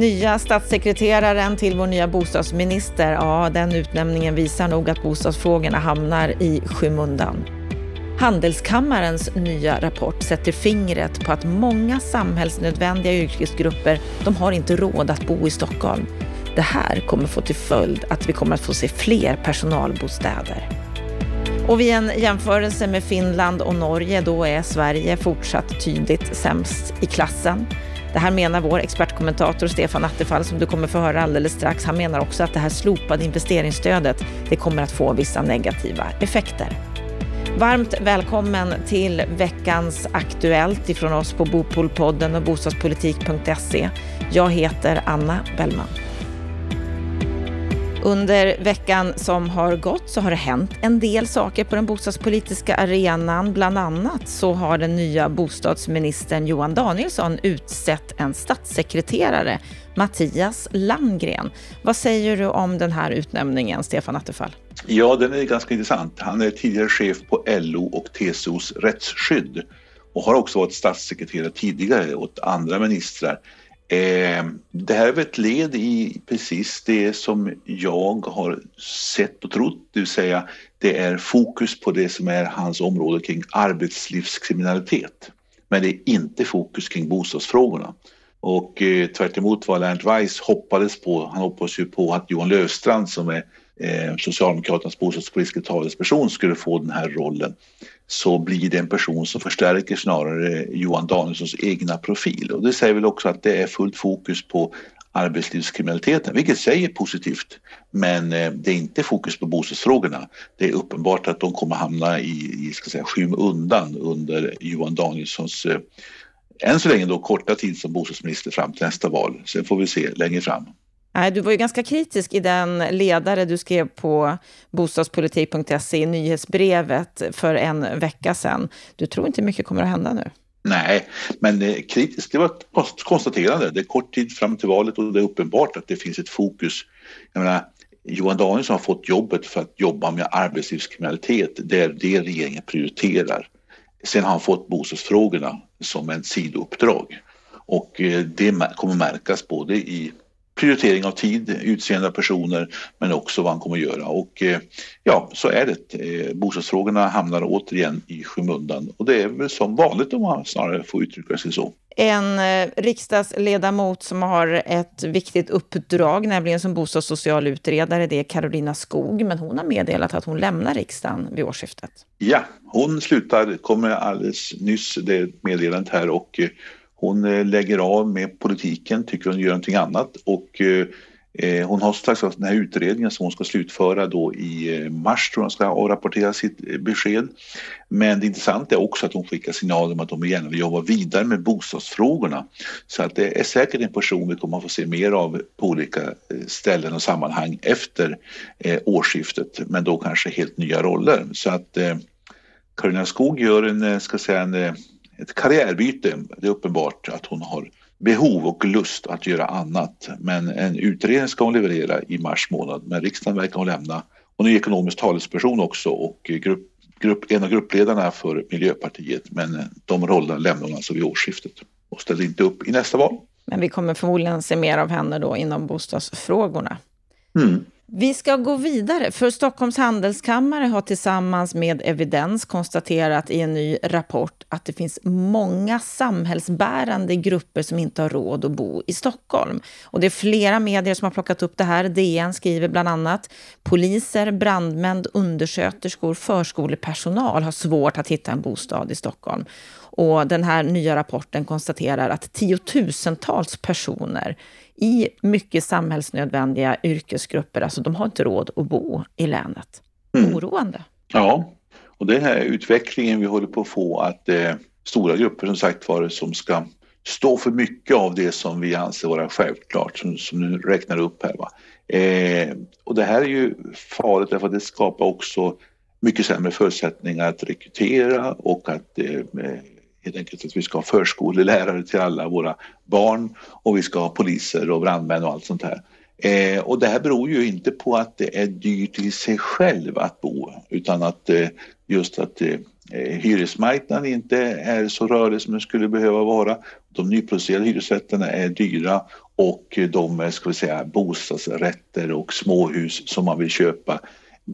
Nya statssekreteraren till vår nya bostadsminister, ja den utnämningen visar nog att bostadsfrågorna hamnar i skymundan. Handelskammarens nya rapport sätter fingret på att många samhällsnödvändiga yrkesgrupper, de har inte råd att bo i Stockholm. Det här kommer få till följd att vi kommer att få se fler personalbostäder. Och vid en jämförelse med Finland och Norge, då är Sverige fortsatt tydligt sämst i klassen. Det här menar vår expertkommentator Stefan Attefall som du kommer få höra alldeles strax. Han menar också att det här slopade investeringsstödet, det kommer att få vissa negativa effekter. Varmt välkommen till veckans Aktuellt ifrån oss på Bopolpodden och bostadspolitik.se. Jag heter Anna Bellman. Under veckan som har gått så har det hänt en del saker på den bostadspolitiska arenan. Bland annat så har den nya bostadsministern Johan Danielsson utsett en statssekreterare, Mattias Landgren. Vad säger du om den här utnämningen, Stefan Attefall? Ja, den är ganska intressant. Han är tidigare chef på LO och TCOs rättsskydd och har också varit statssekreterare tidigare åt andra ministrar. Eh, det här är väl ett led i precis det som jag har sett och trott, det vill säga det är fokus på det som är hans område kring arbetslivskriminalitet. Men det är inte fokus kring bostadsfrågorna. Och eh, tvärt vad Lennart Weiss hoppades på, han hoppades ju på att Johan Löfstrand som är eh, Socialdemokraternas bostadspolitiska talesperson skulle få den här rollen så blir det en person som förstärker snarare Johan Danielssons egna profil. Och det säger väl också att det är fullt fokus på arbetslivskriminaliteten, vilket säger positivt. Men eh, det är inte fokus på bostadsfrågorna. Det är uppenbart att de kommer hamna i, i ska säga, skymundan under Johan Danielssons eh, än så länge då korta tid som bostadsminister fram till nästa val. Sen får vi se längre fram. Nej, du var ju ganska kritisk i den ledare du skrev på bostadspolitik.se i nyhetsbrevet för en vecka sedan. Du tror inte mycket kommer att hända nu? Nej, men eh, kritisk, det var ett konstaterande. Det är kort tid fram till valet och det är uppenbart att det finns ett fokus. Jag menar, Johan Danielsson har fått jobbet för att jobba med arbetslivskriminalitet. Det är det regeringen prioriterar. Sen har han fått bostadsfrågorna som en sidouppdrag och eh, det kommer märkas både i prioritering av tid, utseende av personer men också vad han kommer att göra. Och eh, ja, så är det. Eh, bostadsfrågorna hamnar återigen i skymundan och det är väl som vanligt om man snarare får uttrycka sig så. En eh, riksdagsledamot som har ett viktigt uppdrag, nämligen som bostadssocial utredare, det är Carolina Skog, men hon har meddelat att hon lämnar riksdagen vid årsskiftet. Ja, hon slutar, kommer alldeles nyss det meddelandet här och hon eh, lägger av med politiken, tycker hon gör någonting annat och eh, eh hon har strax den här utredningen som hon ska slutföra då i eh, mars tror jag ska avrapportera sitt besked. Men det intressanta är också att hon skickar signaler om att hon gärna vill jobba vidare med bostadsfrågorna. Så att det är säkert en person vi kommer att få se mer av på olika ställen och sammanhang efter årsskiftet, men då kanske helt nya roller. Så att Karolina Skog gör en, ska säga, en ett karriärbyte. Det är uppenbart att hon har behov och lust att göra annat. Men en utredning ska hon leverera i mars månad. Men riksdagen verkar hon lämna. Hon är ekonomisk talesperson också och grupp, grupp, en av gruppledarna för Miljöpartiet. Men de rollerna lämnar hon alltså vid årsskiftet och ställer inte upp i nästa val. Men vi kommer förmodligen se mer av henne då inom bostadsfrågorna. Mm. Vi ska gå vidare, för Stockholms handelskammare har tillsammans med Evidens konstaterat i en ny rapport att det finns många samhällsbärande grupper som inte har råd att bo i Stockholm. Och det är flera medier som har plockat upp det här. DN skriver bland annat poliser, brandmän, undersköterskor, förskolepersonal har svårt att hitta en bostad i Stockholm. Och den här nya rapporten konstaterar att tiotusentals personer i mycket samhällsnödvändiga yrkesgrupper, alltså de har inte råd att bo i länet. Mm. Oroande. Ja, och den här utvecklingen vi håller på att få att eh, stora grupper som sagt var som ska stå för mycket av det som vi anser vara självklart, som, som du räknar upp här. Va? Eh, och det här är ju farligt därför att det skapar också mycket sämre förutsättningar att rekrytera och att eh, helt enkelt att vi ska ha förskolelärare till alla våra barn och vi ska ha poliser och brandmän och allt sånt här. Eh, och det här beror ju inte på att det är dyrt i sig själv att bo utan att eh, just att eh, eh hyresmarknaden inte är så rörlig som den skulle behöva vara. De nyproducerade hyresrätterna är dyra och de eh, ska vi säga, bostadsrätter och småhus som man vill köpa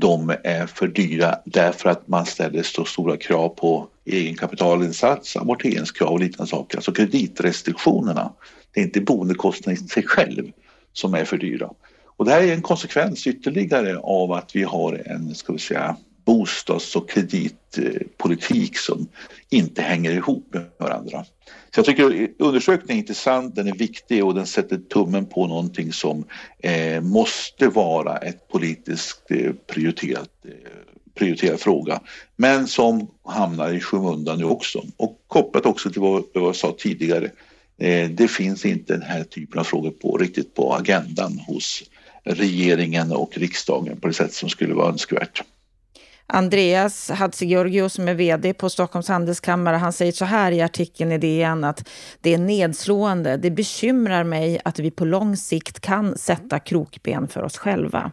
de är för dyra därför att man ställer så stora krav på egenkapitalinsats, amorteringskrav och liknande saker. Alltså kreditrestriktionerna. Det är inte boendekostnaden i sig själv som är för dyra. Och det här är en konsekvens ytterligare av att vi har en, ska vi säga, bostads och kreditpolitik som inte hänger ihop med varandra. Så jag tycker undersökningen är intressant, den är viktig och den sätter tummen på någonting som eh, måste vara ett politiskt eh, prioriterat, eh, prioriterad fråga. Men som hamnar i skymundan nu också. Och kopplat också till vad, vad jag sa tidigare. Eh, det finns inte den här typen av frågor på, riktigt på agendan hos regeringen och riksdagen på det sätt som skulle vara önskvärt. Andreas Hadzigeorgiou som är VD på Stockholms handelskammare, han säger så här i artikeln i DN att det är nedslående. Det bekymrar mig att vi på lång sikt kan sätta krokben för oss själva.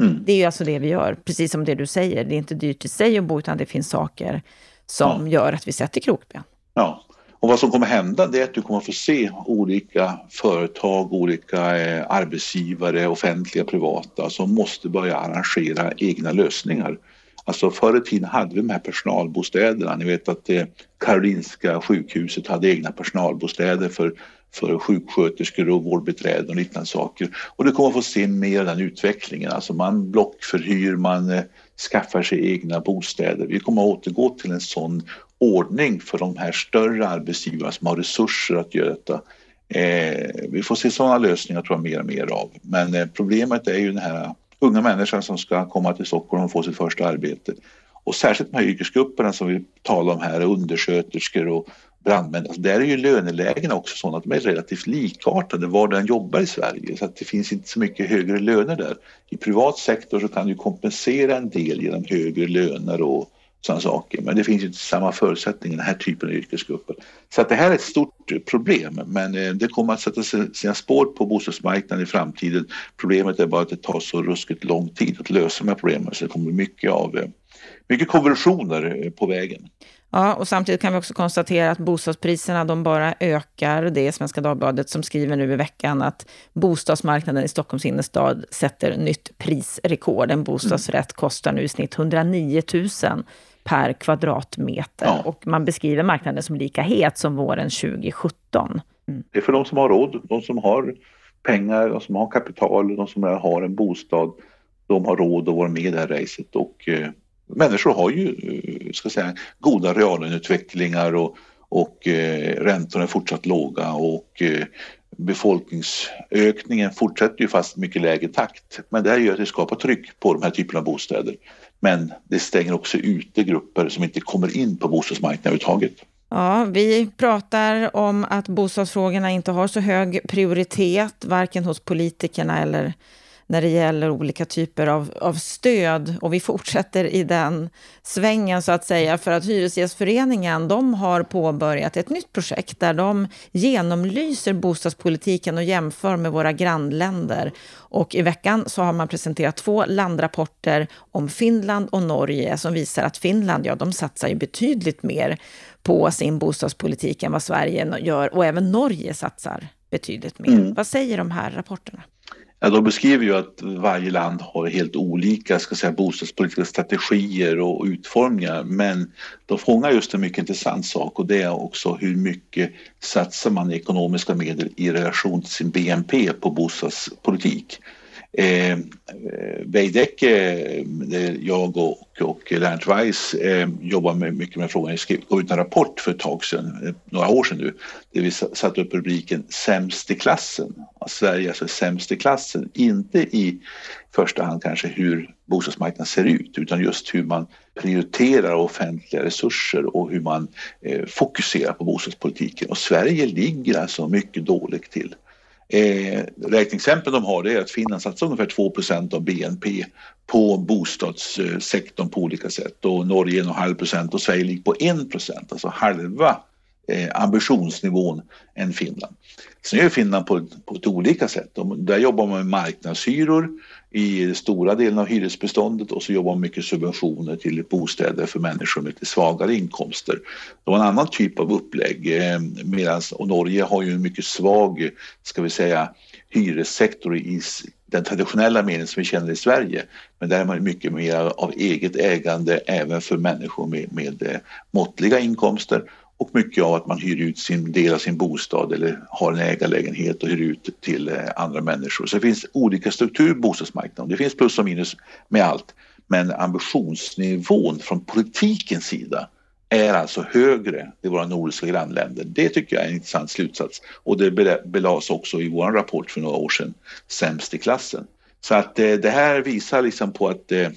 Mm. Det är ju alltså det vi gör, precis som det du säger. Det är inte dyrt i sig att bo, utan det finns saker som ja. gör att vi sätter krokben. Ja, och vad som kommer hända det är att du kommer få se olika företag, olika eh, arbetsgivare, offentliga, privata, som måste börja arrangera egna lösningar Alltså förr i tiden hade vi de här personalbostäderna. Ni vet att det Karolinska sjukhuset hade egna personalbostäder för, för sjuksköterskor och vårdbiträden och liknande saker. Och det kommer att få se mer av den utvecklingen. Alltså man blockförhyr, man eh, skaffar sig egna bostäder. Vi kommer att återgå till en sån ordning för de här större arbetsgivarna som har resurser att göra detta. Eh, vi får se sådana lösningar tror jag mer och mer av. Men eh, problemet är ju den här unga människan som ska komma till Stockholm och få sitt första arbete. Och särskilt de här yrkesgrupperna som vi talar om här, undersköterskor och brandmän, alltså där är ju lönelägena också sådana att de är relativt likartade var den jobbar i Sverige så att det finns inte så mycket högre löner där. I privat sektor så kan du kompensera en del genom högre löner och sådana saker. Men det finns inte samma förutsättningar i den här typen av yrkesgrupper. Så att det här är ett stort eh, problem, men eh, det kommer att sätta sina spår på bostadsmarknaden i framtiden. Problemet är bara att det tar så ruskigt lång tid att lösa de här problemen så det kommer mycket av eh, mycket konversioner på vägen. Ja, och samtidigt kan vi också konstatera att bostadspriserna de bara ökar. Det är Svenska Dagbladet som skriver nu i veckan att bostadsmarknaden i Stockholms innerstad sätter nytt prisrekord. En bostadsrätt kostar nu i snitt 109 000 per kvadratmeter. Ja. Och man beskriver marknaden som lika het som våren 2017. Mm. Det är för de som har råd, de som har pengar, de som har kapital, de som har en bostad. De har råd att vara med i det här racet och eh, människor har ju eh, ska säga, goda reallöneutvecklingar och, och eh, räntorna är fortsatt låga och eh, befolkningsökningen fortsätter ju fast mycket lägre takt. Men det här gör att det skapar tryck på de här typerna av bostäder. Men det stänger också ute grupper som inte kommer in på bostadsmarknaden överhuvudtaget. Ja, vi pratar om att bostadsfrågorna inte har så hög prioritet, varken hos politikerna eller när det gäller olika typer av, av stöd. Och vi fortsätter i den svängen så att säga, för att Hyresgästföreningen de har påbörjat ett nytt projekt där de genomlyser bostadspolitiken och jämför med våra grannländer. Och i veckan så har man presenterat två landrapporter om Finland och Norge som visar att Finland, ja de satsar ju betydligt mer på sin bostadspolitik än vad Sverige gör och även Norge satsar betydligt mer. Mm. Vad säger de här rapporterna? Ja, de beskriver ju att varje land har helt olika ska säga, bostadspolitiska strategier och utformningar men de fångar just en mycket intressant sak och det är också hur mycket satsar man ekonomiska medel i relation till sin BNP på bostadspolitik. Eh, Veidekke, eh, eh jag och, och Lennart Weiss eh, jobbar med, mycket med frågan. Vi gav ut en rapport för ett tag sedan, eh, några år sedan nu, där vi satte upp rubriken Sämst i klassen. Sverige är alltså sämst i klassen, inte i första hand kanske hur bostadsmarknaden ser ut utan just hur man prioriterar offentliga resurser och hur man eh, fokuserar på bostadspolitiken. Och Sverige ligger alltså mycket dåligt till. Eh, räkneexempel de har det är att Finland satsar ungefär 2% av BNP på bostadssektorn på olika sätt och Norge 1,5 procent och Sverige ligger på 1 procent, alltså halva eh, ambitionsnivån än Finland. Sen gör Finland på, på ett olika sätt. De, där jobbar man med marknadshyror i stora delen av hyresbeståndet och så jobbar man mycket subventioner till bostäder för människor med lite svagare inkomster. Det var en annan typ av upplägg eh, och Norge har ju en mycket svag, ska vi säga, hyressektor i den traditionella meningen som vi känner i Sverige. Men där är man mycket mer av eget ägande även för människor med, med eh, måttliga inkomster och mycket av att man hyr ut sin del av sin bostad eller har en ägarlägenhet och hyr ut till eh, andra människor. Så det finns olika strukturer på bostadsmarknaden. Det finns plus och minus med allt. Men ambitionsnivån från politikens sida är alltså högre i våra nordiska grannländer. Det tycker jag är en intressant slutsats och det belades också i vår rapport för några år sedan, sämst i klassen. Så att eh, det här visar liksom på att eh,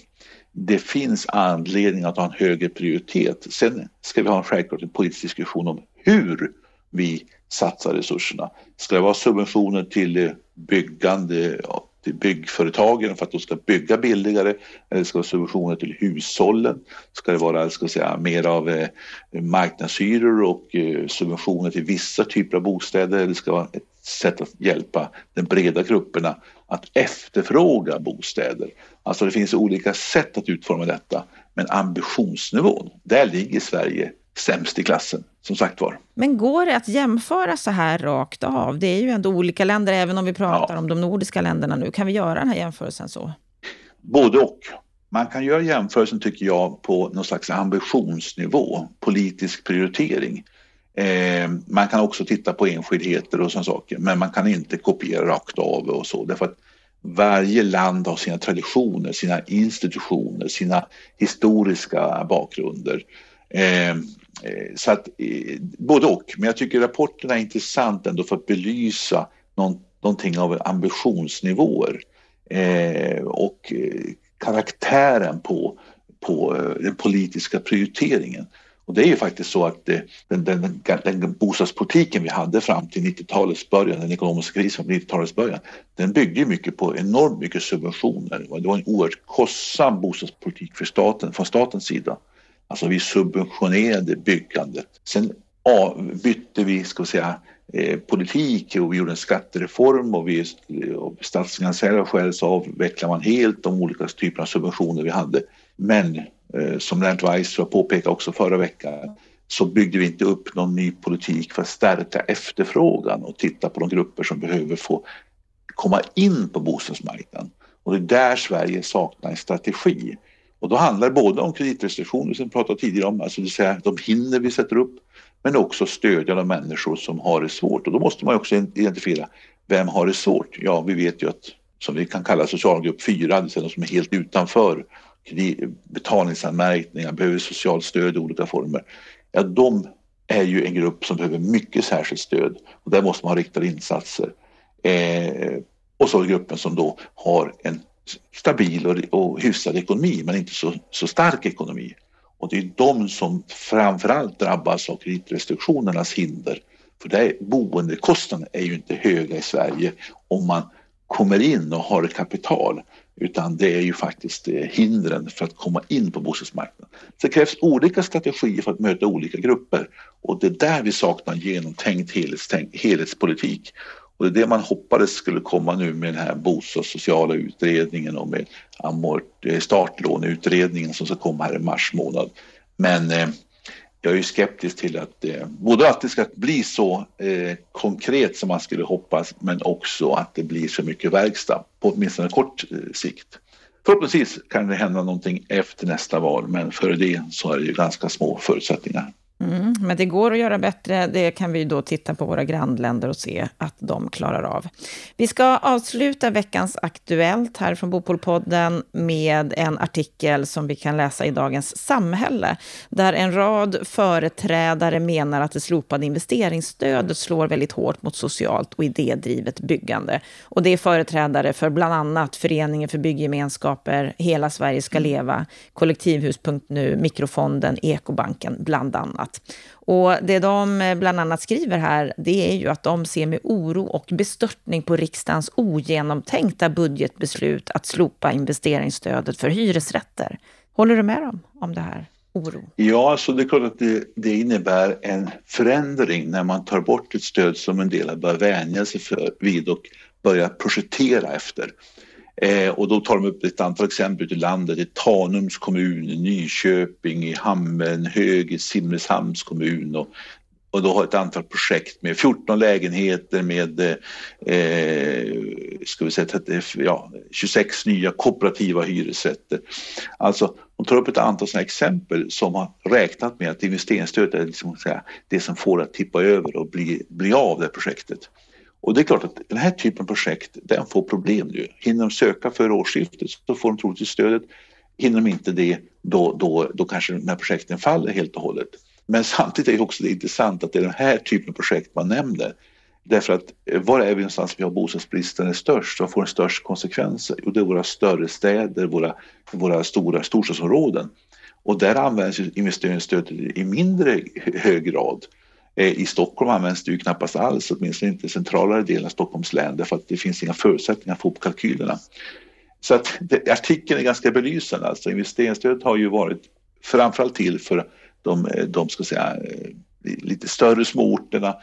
det finns anledning att ha en högre prioritet. Sen ska vi ha en självklart en politisk diskussion om hur vi satsar resurserna. Ska det vara subventioner till eh, byggande till byggföretagen för att de ska bygga billigare eller ska det vara subventioner till hushållen? Ska det vara ska säga, mer av eh, marknadshyror och eh, subventioner till vissa typer av bostäder? Eller ska vara ett sätt att hjälpa de breda grupperna att efterfråga bostäder. Alltså det finns olika sätt att utforma detta men ambitionsnivån, där ligger Sverige sämst i klassen, som sagt var. Men går det att jämföra så här rakt av? Det är ju ändå olika länder, även om vi pratar ja. om de nordiska länderna nu. Kan vi göra den här jämförelsen så? Både och. Man kan göra jämförelsen, tycker jag, på någon slags ambitionsnivå, politisk prioritering. Eh, man kan också titta på enskildheter och sådana saker, men man kan inte kopiera rakt av och så, därför att varje land har sina traditioner, sina institutioner, sina historiska bakgrunder. Eh, eh så att eh, både och, men jag tycker rapporterna är intressant ändå för att belysa någon, någonting av ambitionsnivåer eh, och eh, karaktären på, på eh, den politiska prioriteringen. Och det är ju faktiskt så att eh, det, den, den, den bostadspolitiken vi hade fram till 90-talets början, den ekonomiska krisen på 90-talets början, den byggde mycket på enormt mycket subventioner. Det var en oerhört kostsam bostadspolitik för staten, från statens sida. Alltså vi subventionerade byggandet. Sen bytte vi, ska vi säga, eh, politik och vi gjorde en skattereform och vi av statsfinansiella skäl så avvecklade man helt de olika typerna av subventioner vi hade. Men Eh, som Lennart Weiss påpekade också förra veckan så byggde vi inte upp någon ny politik för att stärka efterfrågan och titta på de grupper som behöver få komma in på bostadsmarknaden. Och det är där Sverige saknar en strategi. Och då handlar det både om kreditrestriktioner som vi pratade tidigare om, alltså det vill säga de hinder vi sätter upp, men också stödja de människor som har det svårt. Och då måste man också identifiera vem har det svårt? Ja, vi vet ju att som vi kan kalla socialgrupp 4, det vill säga de som är helt utanför betalningsanmärkningar, behöver socialt stöd i olika former. Ja, de är ju en grupp som behöver mycket särskilt stöd och där måste man ha riktade insatser. Eh, och så gruppen som då har en stabil och, och hyfsad ekonomi men inte så, så stark ekonomi. Och det är de som framförallt drabbas av kreditrestriktionernas hinder. För det boendekostnaderna är ju inte höga i Sverige om man kommer in och har ett kapital utan det är ju faktiskt eh, hindren för att komma in på bostadsmarknaden. Så det krävs olika strategier för att möta olika grupper och det är där vi saknar genomtänkt helhetspolitik. Och det är det man hoppades skulle komma nu med den här bostadssociala utredningen och med eh, startlåneutredningen som ska komma här i mars månad. Men eh, jag är skeptisk till att eh, både att det ska bli så eh, konkret som man skulle hoppas men också att det blir så mycket verkstad på åtminstone kort eh, sikt. Förhoppningsvis kan det hända någonting efter nästa val men före det så är det ju ganska små förutsättningar. Mm, men det går att göra bättre. Det kan vi då titta på våra grannländer och se att de klarar av. Vi ska avsluta veckans Aktuellt här från Bopolpodden med en artikel som vi kan läsa i Dagens Samhälle, där en rad företrädare menar att det slopade investeringsstödet slår väldigt hårt mot socialt och idédrivet byggande. Och det är företrädare för bland annat Föreningen för bygggemenskaper, Hela Sverige ska leva, Kollektivhus.nu, Mikrofonden, Ekobanken, bland annat annat. Och det de eh, bland annat skriver här, det är ju att de ser med oro och bestörtning på riksdagens ogenomtänkta budgetbeslut att slopa investeringsstödet för hyresrätter. Håller du med dem om det här? oro? Ja, så det är klart att det, det, innebär en förändring när man tar bort ett stöd som en del har börjat vänja sig för, vid och börja projektera efter. Eh, och då tar de upp ett antal exempel ute i landet, i Tanums kommun, i Nyköping, i Hammenhög, i Simrishamns kommun och, och då har ett antal projekt med 14 lägenheter med eh, ska vi säga, ja, 26 nya kooperativa hyresrätter. Alltså, de tar upp ett antal sådana exempel som har räknat med att investeringsstödet är liksom, säga, det som får att tippa över och bli, bli av det projektet. Och det är klart att den här typen av projekt, den får problem nu. Hinner de söka för årsskiftet så får de troligtvis stödet. Hinner de inte det, då, då, då kanske de här projekten faller helt och hållet. Men samtidigt är det också det intressant att det är den här typen av projekt man nämner. Därför att eh, var är vi någonstans vi har bostadsbristen är störst? Vad får den störst konsekvenser? Jo, det är våra större städer, våra, våra stora storstadsområden. Och där används investeringsstödet i mindre hög grad. Eh, I Stockholm används det ju knappast alls, åtminstone inte i centralare delen av Stockholms län därför att det finns inga förutsättningar att få upp kalkylerna. Så att det, artikeln är ganska belysande. Alltså investeringsstödet har ju varit framförallt till för de, eh, de ska säga, eh, lite större småorterna,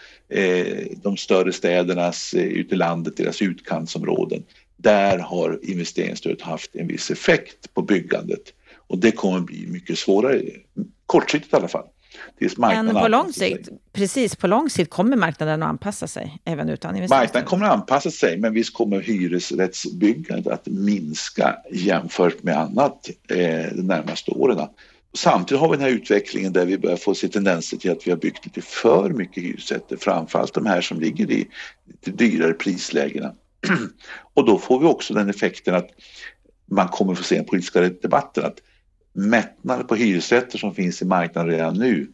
de större städernas ute i landet, deras utkantsområden. Där har investeringsstödet haft en viss effekt på byggandet och det kommer bli mycket svårare, kortsiktigt i alla fall. Men på lång sikt, precis på lång sikt kommer marknaden att anpassa sig även utan investeringar? Marknaden kommer att anpassa sig men visst kommer hyresrättsbyggandet att minska jämfört med annat eh, de närmaste åren. Samtidigt har vi den här utvecklingen där vi börjar få se tendenser till att vi har byggt lite för mycket hyresrätter, framförallt de här som ligger i lite dyrare prislägena. Och då får vi också den effekten att man kommer få se den politiska debatten att mättnaden på hyresrätter som finns i marknaden redan nu,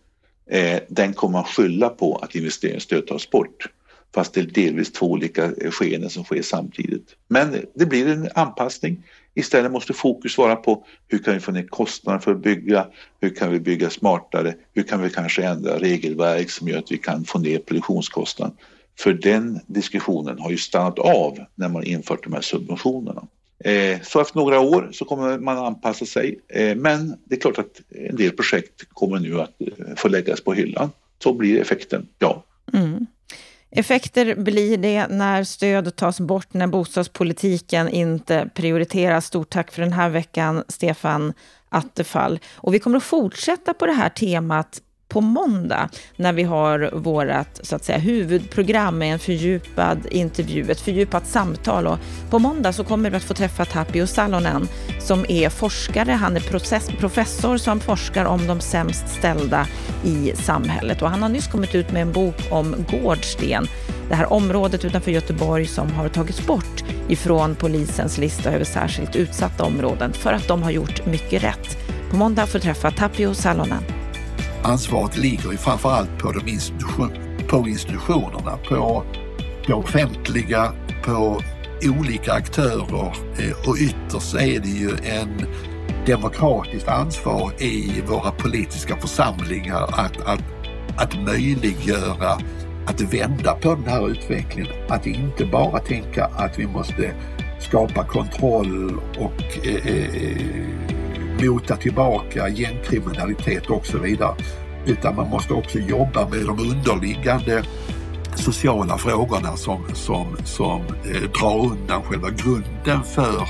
eh, den kommer man skylla på att investeringsstöd tas bort. Fast det är delvis två olika eh, skeenden som sker samtidigt. Men det blir en anpassning. Istället måste fokus vara på hur kan vi få ner kostnaderna för att bygga? Hur kan vi bygga smartare? Hur kan vi kanske ändra regelverk som gör att vi kan få ner produktionskostnaden? För den diskussionen har ju stannat av när man infört de här subventionerna. Eh, så efter några år så kommer man anpassa sig. Eh, men det är klart att en del projekt kommer nu att eh, få läggas på hyllan. Så blir effekten, ja. Mm. Effekter blir det när stöd tas bort, när bostadspolitiken inte prioriteras. Stort tack för den här veckan, Stefan Attefall. Och vi kommer att fortsätta på det här temat på måndag när vi har vårt så att säga, huvudprogram med en fördjupad intervju, ett fördjupat samtal. Och på måndag så kommer vi att få träffa Tapio Salonen som är forskare. Han är process, professor som forskar om de sämst ställda i samhället och han har nyss kommit ut med en bok om Gårdsten, det här området utanför Göteborg som har tagits bort ifrån polisens lista över särskilt utsatta områden för att de har gjort mycket rätt. På måndag får du träffa Tapio Salonen ansvaret ligger ju framförallt på, de institution, på institutionerna, på det offentliga, på olika aktörer eh, och ytterst är det ju en demokratiskt ansvar i våra politiska församlingar att, att, att möjliggöra att vända på den här utvecklingen. Att inte bara tänka att vi måste skapa kontroll och eh, eh mota tillbaka gängkriminalitet och så vidare. Utan man måste också jobba med de underliggande sociala frågorna som, som, som eh, drar undan själva grunden för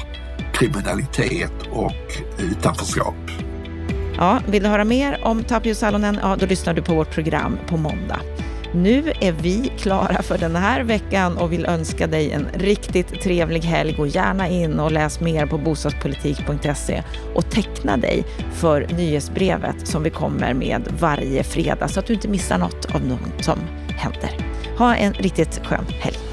kriminalitet och utanförskap. Ja, vill du höra mer om Tapio Salonen? Ja, då lyssnar du på vårt program på måndag. Nu är vi klara för den här veckan och vill önska dig en riktigt trevlig helg. Gå gärna in och läs mer på bostadspolitik.se och teckna dig för nyhetsbrevet som vi kommer med varje fredag så att du inte missar något av något som händer. Ha en riktigt skön helg.